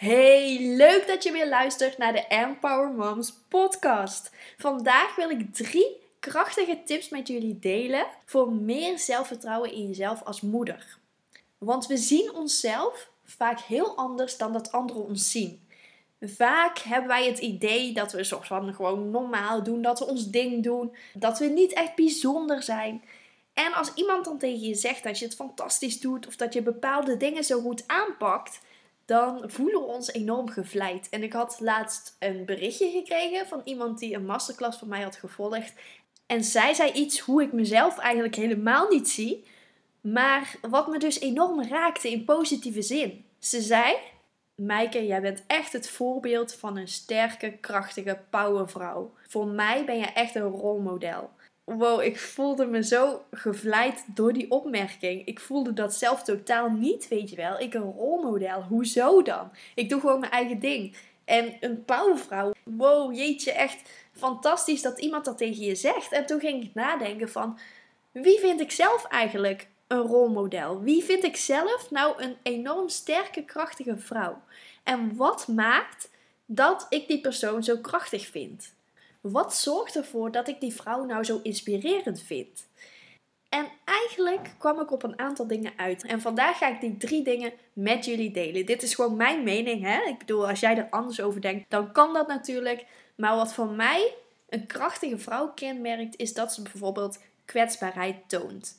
Hey, leuk dat je weer luistert naar de Empower Moms podcast. Vandaag wil ik drie krachtige tips met jullie delen voor meer zelfvertrouwen in jezelf als moeder. Want we zien onszelf vaak heel anders dan dat anderen ons zien. Vaak hebben wij het idee dat we soort van gewoon normaal doen, dat we ons ding doen, dat we niet echt bijzonder zijn. En als iemand dan tegen je zegt dat je het fantastisch doet of dat je bepaalde dingen zo goed aanpakt, dan voelen we ons enorm gevleid. En ik had laatst een berichtje gekregen van iemand die een masterclass van mij had gevolgd. En zij zei iets hoe ik mezelf eigenlijk helemaal niet zie, maar wat me dus enorm raakte in positieve zin. Ze zei: Meike, jij bent echt het voorbeeld van een sterke, krachtige powervrouw. Voor mij ben je echt een rolmodel wow, ik voelde me zo gevleid door die opmerking. Ik voelde dat zelf totaal niet, weet je wel. Ik een rolmodel, hoezo dan? Ik doe gewoon mijn eigen ding. En een powervrouw, wow, jeetje, echt fantastisch dat iemand dat tegen je zegt. En toen ging ik nadenken van, wie vind ik zelf eigenlijk een rolmodel? Wie vind ik zelf nou een enorm sterke, krachtige vrouw? En wat maakt dat ik die persoon zo krachtig vind? Wat zorgt ervoor dat ik die vrouw nou zo inspirerend vind? En eigenlijk kwam ik op een aantal dingen uit. En vandaag ga ik die drie dingen met jullie delen. Dit is gewoon mijn mening. Hè? Ik bedoel, als jij er anders over denkt, dan kan dat natuurlijk. Maar wat voor mij een krachtige vrouw kenmerkt, is dat ze bijvoorbeeld kwetsbaarheid toont.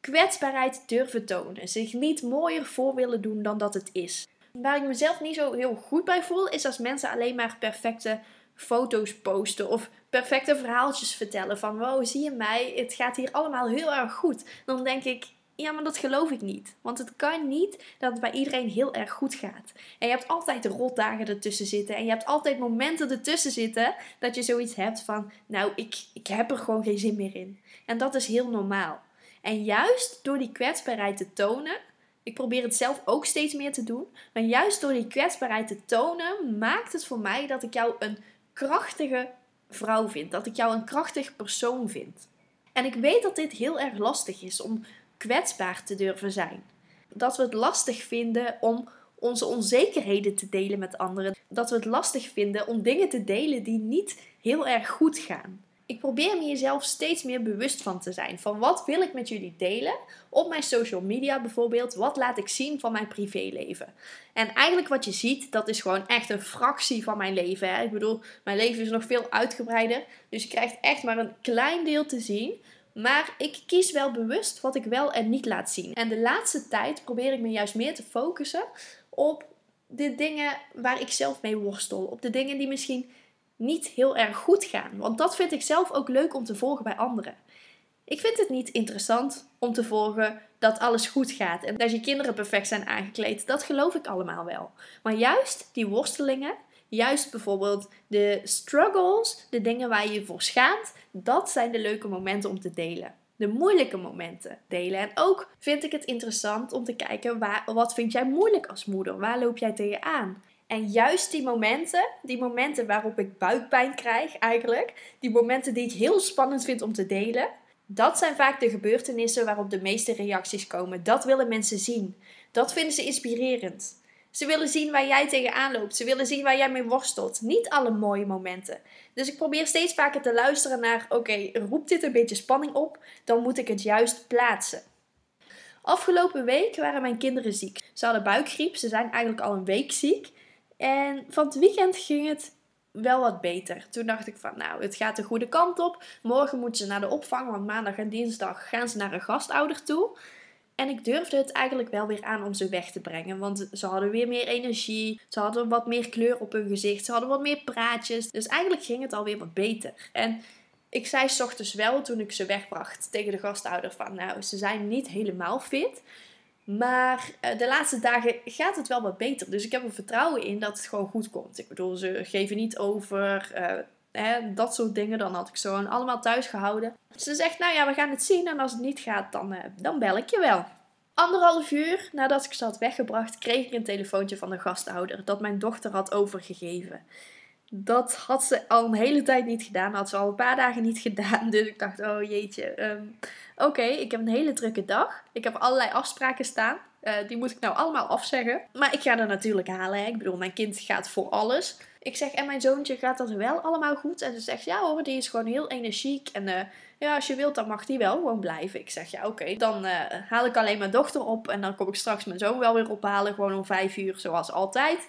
Kwetsbaarheid durven tonen. Zich niet mooier voor willen doen dan dat het is. Waar ik mezelf niet zo heel goed bij voel, is als mensen alleen maar perfecte foto's posten of perfecte verhaaltjes vertellen van wow, zie je mij, het gaat hier allemaal heel erg goed. Dan denk ik, ja, maar dat geloof ik niet. Want het kan niet dat het bij iedereen heel erg goed gaat. En je hebt altijd rotdagen ertussen zitten. En je hebt altijd momenten ertussen zitten dat je zoiets hebt van, nou, ik, ik heb er gewoon geen zin meer in. En dat is heel normaal. En juist door die kwetsbaarheid te tonen, ik probeer het zelf ook steeds meer te doen, maar juist door die kwetsbaarheid te tonen, maakt het voor mij dat ik jou een krachtige vrouw vind. Dat ik jou een krachtig persoon vind. En ik weet dat dit heel erg lastig is om kwetsbaar te durven zijn. Dat we het lastig vinden om onze onzekerheden te delen met anderen. Dat we het lastig vinden om dingen te delen die niet heel erg goed gaan ik probeer me jezelf steeds meer bewust van te zijn. Van wat wil ik met jullie delen op mijn social media bijvoorbeeld. Wat laat ik zien van mijn privéleven. En eigenlijk wat je ziet, dat is gewoon echt een fractie van mijn leven. Hè? Ik bedoel, mijn leven is nog veel uitgebreider. Dus je krijgt echt maar een klein deel te zien. Maar ik kies wel bewust wat ik wel en niet laat zien. En de laatste tijd probeer ik me juist meer te focussen op de dingen waar ik zelf mee worstel. Op de dingen die misschien niet heel erg goed gaan. Want dat vind ik zelf ook leuk om te volgen bij anderen. Ik vind het niet interessant om te volgen dat alles goed gaat en dat je kinderen perfect zijn aangekleed. Dat geloof ik allemaal wel. Maar juist die worstelingen, juist bijvoorbeeld de struggles, de dingen waar je je voor schaamt, dat zijn de leuke momenten om te delen. De moeilijke momenten delen. En ook vind ik het interessant om te kijken waar, wat vind jij moeilijk als moeder? Waar loop jij tegenaan? En juist die momenten, die momenten waarop ik buikpijn krijg eigenlijk, die momenten die ik heel spannend vind om te delen, dat zijn vaak de gebeurtenissen waarop de meeste reacties komen. Dat willen mensen zien. Dat vinden ze inspirerend. Ze willen zien waar jij tegenaan loopt. Ze willen zien waar jij mee worstelt. Niet alle mooie momenten. Dus ik probeer steeds vaker te luisteren naar: oké, roept dit een beetje spanning op? Dan moet ik het juist plaatsen. Afgelopen week waren mijn kinderen ziek. Ze hadden buikgriep. Ze zijn eigenlijk al een week ziek. En van het weekend ging het wel wat beter. Toen dacht ik van, nou, het gaat de goede kant op. Morgen moeten ze naar de opvang, want maandag en dinsdag gaan ze naar een gastouder toe. En ik durfde het eigenlijk wel weer aan om ze weg te brengen. Want ze hadden weer meer energie. Ze hadden wat meer kleur op hun gezicht. Ze hadden wat meer praatjes. Dus eigenlijk ging het alweer wat beter. En ik zei s ochtends wel toen ik ze wegbracht tegen de gastouder van... Nou, ze zijn niet helemaal fit. Maar eh, de laatste dagen gaat het wel wat beter. Dus ik heb er vertrouwen in dat het gewoon goed komt. Ik bedoel, ze geven niet over. Uh, hè, dat soort dingen. Dan had ik zo allemaal thuis gehouden. Ze zegt, nou ja, we gaan het zien. En als het niet gaat, dan, uh, dan bel ik je wel. Anderhalf uur nadat ik ze had weggebracht, kreeg ik een telefoontje van de gastouder. Dat mijn dochter had overgegeven. Dat had ze al een hele tijd niet gedaan. had ze al een paar dagen niet gedaan. Dus ik dacht, oh jeetje. Um, Oké, ik heb een hele drukke dag. Ik heb allerlei afspraken staan. Uh, die moet ik nou allemaal afzeggen. Maar ik ga er natuurlijk halen. Ik bedoel, mijn kind gaat voor alles. Ik zeg, en mijn zoontje gaat dat wel allemaal goed? En ze zegt, ja hoor, die is gewoon heel energiek. En uh, ja, als je wilt, dan mag die wel gewoon blijven. Ik zeg, ja oké, dan uh, haal ik alleen mijn dochter op. En dan kom ik straks mijn zoon wel weer ophalen. Gewoon om vijf uur, zoals altijd.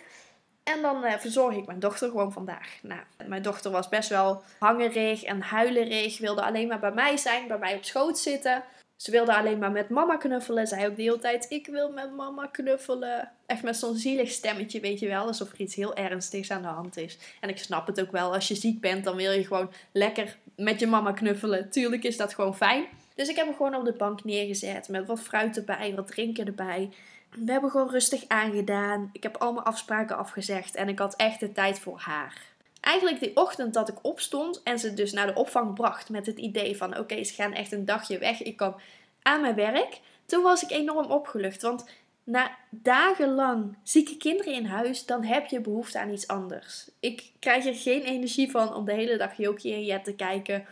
En dan uh, verzorg ik mijn dochter gewoon vandaag. Nou, mijn dochter was best wel hangerig en huilerig. Wilde alleen maar bij mij zijn, bij mij op schoot zitten. Ze wilde alleen maar met mama knuffelen. Zei ook de hele tijd: Ik wil met mama knuffelen. Echt met zo'n zielig stemmetje, weet je wel. Alsof er iets heel ernstigs aan de hand is. En ik snap het ook wel. Als je ziek bent, dan wil je gewoon lekker met je mama knuffelen. Tuurlijk is dat gewoon fijn. Dus ik heb hem gewoon op de bank neergezet. Met wat fruit erbij, wat drinken erbij. We hebben gewoon rustig aangedaan. Ik heb al mijn afspraken afgezegd. En ik had echt de tijd voor haar. Eigenlijk die ochtend dat ik opstond en ze dus naar de opvang bracht met het idee van oké, ze gaan echt een dagje weg. Ik kan aan mijn werk. Toen was ik enorm opgelucht. Want na dagenlang zieke kinderen in huis, dan heb je behoefte aan iets anders. Ik krijg er geen energie van om de hele dag Jokie en Jet te kijken.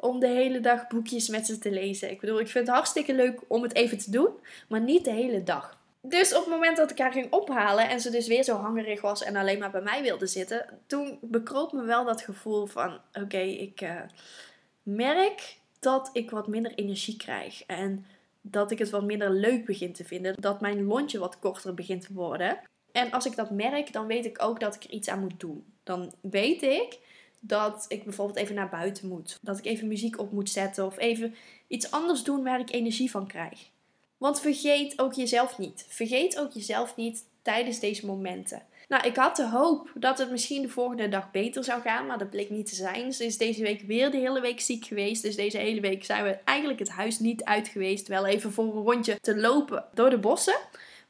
Om de hele dag boekjes met ze te lezen. Ik bedoel, ik vind het hartstikke leuk om het even te doen, maar niet de hele dag. Dus op het moment dat ik haar ging ophalen en ze dus weer zo hangerig was en alleen maar bij mij wilde zitten, toen bekroop me wel dat gevoel van: oké, ik uh, merk dat ik wat minder energie krijg. En dat ik het wat minder leuk begin te vinden. Dat mijn lontje wat korter begint te worden. En als ik dat merk, dan weet ik ook dat ik er iets aan moet doen. Dan weet ik dat ik bijvoorbeeld even naar buiten moet. Dat ik even muziek op moet zetten. Of even iets anders doen waar ik energie van krijg. Want vergeet ook jezelf niet. Vergeet ook jezelf niet tijdens deze momenten. Nou, ik had de hoop dat het misschien de volgende dag beter zou gaan, maar dat bleek niet te zijn. Ze is deze week weer de hele week ziek geweest. Dus deze hele week zijn we eigenlijk het huis niet uit geweest. Wel even voor een rondje te lopen door de bossen.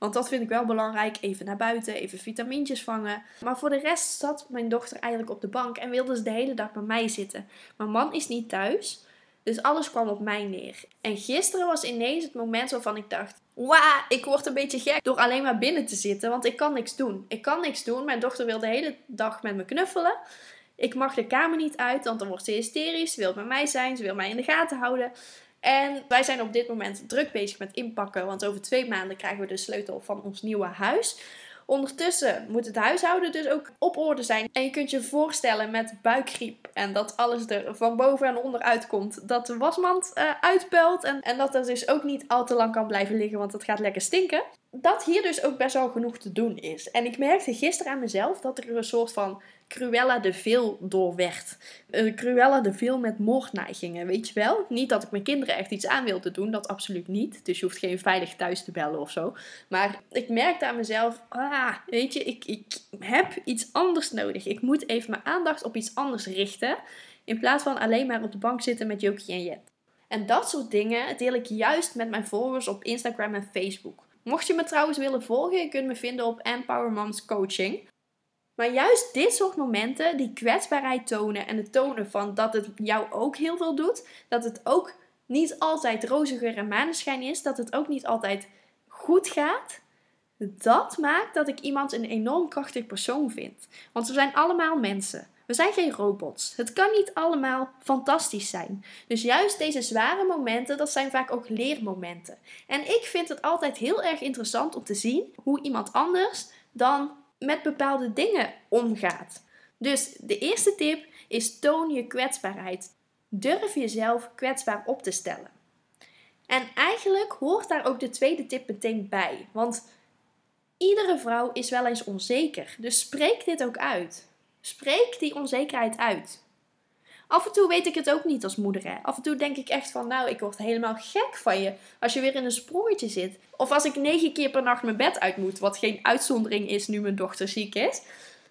Want dat vind ik wel belangrijk. Even naar buiten, even vitamintjes vangen. Maar voor de rest zat mijn dochter eigenlijk op de bank en wilde ze de hele dag bij mij zitten. Mijn man is niet thuis. Dus alles kwam op mij neer. En gisteren was ineens het moment waarvan ik dacht: Wauw, ik word een beetje gek door alleen maar binnen te zitten, want ik kan niks doen. Ik kan niks doen. Mijn dochter wil de hele dag met me knuffelen. Ik mag de kamer niet uit, want dan wordt ze hysterisch. Ze wil bij mij zijn, ze wil mij in de gaten houden. En wij zijn op dit moment druk bezig met inpakken, want over twee maanden krijgen we de sleutel van ons nieuwe huis. Ondertussen moet het huishouden dus ook op orde zijn. En je kunt je voorstellen met buikgriep en dat alles er van boven en onder uitkomt. Dat de wasmand uh, uitpuilt en, en dat er dus ook niet al te lang kan blijven liggen, want het gaat lekker stinken. Dat hier dus ook best wel genoeg te doen is. En ik merkte gisteren aan mezelf dat er een soort van Cruella de Vil door werd. Uh, Cruella de Vil met moordneigingen, weet je wel? Niet dat ik mijn kinderen echt iets aan wilde doen, dat absoluut niet. Dus je hoeft geen veilig thuis te bellen of zo. Maar ik merkte aan mezelf, ah, weet je, ik, ik heb iets anders nodig. Ik moet even mijn aandacht op iets anders richten. In plaats van alleen maar op de bank zitten met Jokie en Jet. En dat soort dingen deel ik juist met mijn volgers op Instagram en Facebook. Mocht je me trouwens willen volgen, je kunt me vinden op Empower Moms Coaching. Maar juist dit soort momenten, die kwetsbaarheid tonen en het tonen van dat het jou ook heel veel doet, dat het ook niet altijd roze en maneschijn is, dat het ook niet altijd goed gaat, dat maakt dat ik iemand een enorm krachtig persoon vind. Want we zijn allemaal mensen. We zijn geen robots. Het kan niet allemaal fantastisch zijn. Dus juist deze zware momenten, dat zijn vaak ook leermomenten. En ik vind het altijd heel erg interessant om te zien hoe iemand anders dan met bepaalde dingen omgaat. Dus de eerste tip is toon je kwetsbaarheid. Durf jezelf kwetsbaar op te stellen. En eigenlijk hoort daar ook de tweede tip meteen bij. Want iedere vrouw is wel eens onzeker. Dus spreek dit ook uit. Spreek die onzekerheid uit. Af en toe weet ik het ook niet als moeder. Hè. Af en toe denk ik echt van, nou, ik word helemaal gek van je als je weer in een sprongetje zit. Of als ik negen keer per nacht mijn bed uit moet, wat geen uitzondering is nu mijn dochter ziek is.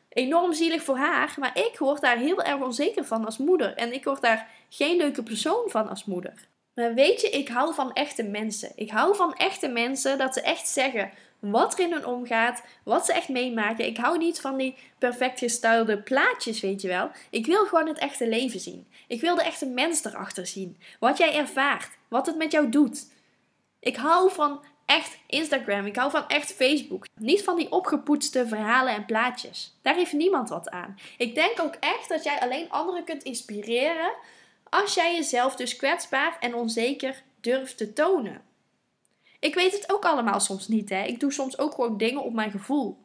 Enorm zielig voor haar, maar ik word daar heel erg onzeker van als moeder. En ik word daar geen leuke persoon van als moeder. Maar weet je, ik hou van echte mensen. Ik hou van echte mensen dat ze echt zeggen: wat er in hun omgaat, wat ze echt meemaken. Ik hou niet van die perfect gestuilde plaatjes, weet je wel. Ik wil gewoon het echte leven zien. Ik wil de echte mens erachter zien. Wat jij ervaart, wat het met jou doet. Ik hou van echt Instagram, ik hou van echt Facebook. Niet van die opgepoetste verhalen en plaatjes. Daar heeft niemand wat aan. Ik denk ook echt dat jij alleen anderen kunt inspireren als jij jezelf dus kwetsbaar en onzeker durft te tonen. Ik weet het ook allemaal soms niet, hè. Ik doe soms ook gewoon dingen op mijn gevoel.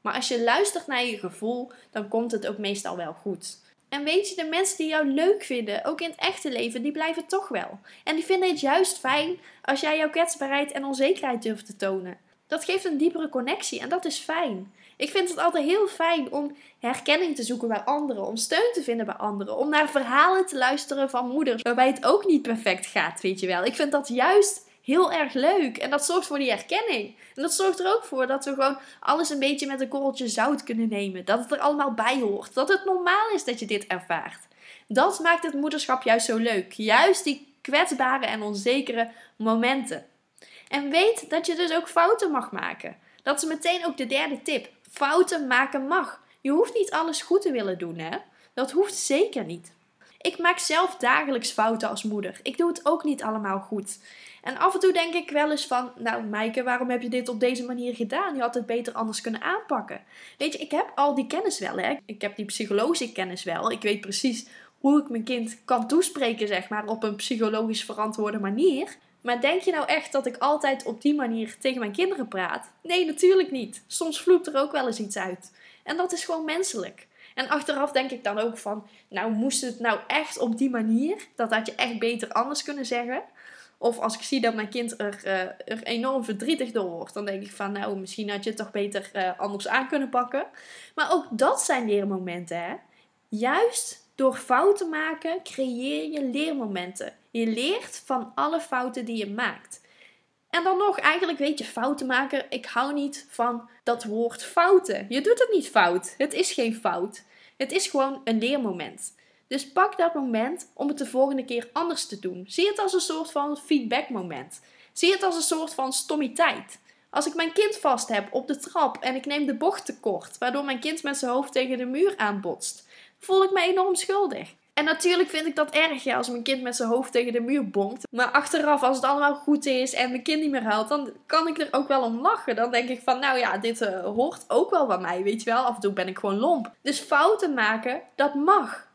Maar als je luistert naar je gevoel, dan komt het ook meestal wel goed. En weet je, de mensen die jou leuk vinden, ook in het echte leven, die blijven toch wel. En die vinden het juist fijn als jij jouw kwetsbaarheid en onzekerheid durft te tonen. Dat geeft een diepere connectie en dat is fijn. Ik vind het altijd heel fijn om herkenning te zoeken bij anderen, om steun te vinden bij anderen, om naar verhalen te luisteren van moeders waarbij het ook niet perfect gaat, weet je wel. Ik vind dat juist heel erg leuk en dat zorgt voor die herkenning. En dat zorgt er ook voor dat we gewoon alles een beetje met een korreltje zout kunnen nemen. Dat het er allemaal bij hoort. Dat het normaal is dat je dit ervaart. Dat maakt het moederschap juist zo leuk. Juist die kwetsbare en onzekere momenten. En weet dat je dus ook fouten mag maken. Dat is meteen ook de derde tip. Fouten maken mag. Je hoeft niet alles goed te willen doen, hè? Dat hoeft zeker niet. Ik maak zelf dagelijks fouten als moeder. Ik doe het ook niet allemaal goed. En af en toe denk ik wel eens van, nou Maaike, waarom heb je dit op deze manier gedaan? Je had het beter anders kunnen aanpakken. Weet je, ik heb al die kennis wel, hè. Ik heb die psychologische kennis wel. Ik weet precies hoe ik mijn kind kan toespreken, zeg maar, op een psychologisch verantwoorde manier. Maar denk je nou echt dat ik altijd op die manier tegen mijn kinderen praat? Nee, natuurlijk niet. Soms vloept er ook wel eens iets uit. En dat is gewoon menselijk. En achteraf denk ik dan ook van, nou moest het nou echt op die manier? Dat had je echt beter anders kunnen zeggen. Of als ik zie dat mijn kind er, uh, er enorm verdrietig door wordt, dan denk ik van, nou misschien had je het toch beter uh, anders aan kunnen pakken. Maar ook dat zijn leermomenten, hè. Juist door fouten maken creëer je leermomenten. Je leert van alle fouten die je maakt. En dan nog, eigenlijk weet je, fouten maken. Ik hou niet van dat woord fouten. Je doet het niet fout. Het is geen fout. Het is gewoon een leermoment. Dus pak dat moment om het de volgende keer anders te doen. Zie het als een soort van feedbackmoment. Zie het als een soort van stommiteit. Als ik mijn kind vast heb op de trap en ik neem de bocht te kort, waardoor mijn kind met zijn hoofd tegen de muur aanbotst, voel ik me enorm schuldig. En natuurlijk vind ik dat erg als mijn kind met zijn hoofd tegen de muur bonkt. Maar achteraf, als het allemaal goed is en mijn kind niet meer huilt, dan kan ik er ook wel om lachen. Dan denk ik van, nou ja, dit uh, hoort ook wel bij mij, weet je wel. Af en toe ben ik gewoon lomp. Dus fouten maken, dat mag.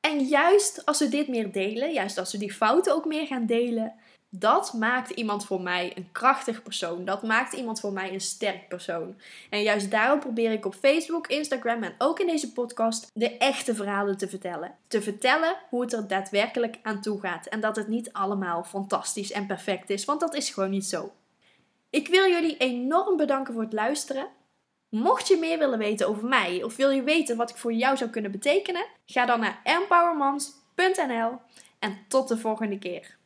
En juist als we dit meer delen, juist als we die fouten ook meer gaan delen, dat maakt iemand voor mij een krachtig persoon. Dat maakt iemand voor mij een sterk persoon. En juist daarom probeer ik op Facebook, Instagram en ook in deze podcast de echte verhalen te vertellen. Te vertellen hoe het er daadwerkelijk aan toe gaat. En dat het niet allemaal fantastisch en perfect is, want dat is gewoon niet zo. Ik wil jullie enorm bedanken voor het luisteren. Mocht je meer willen weten over mij of wil je weten wat ik voor jou zou kunnen betekenen, ga dan naar empowermoms.nl en tot de volgende keer.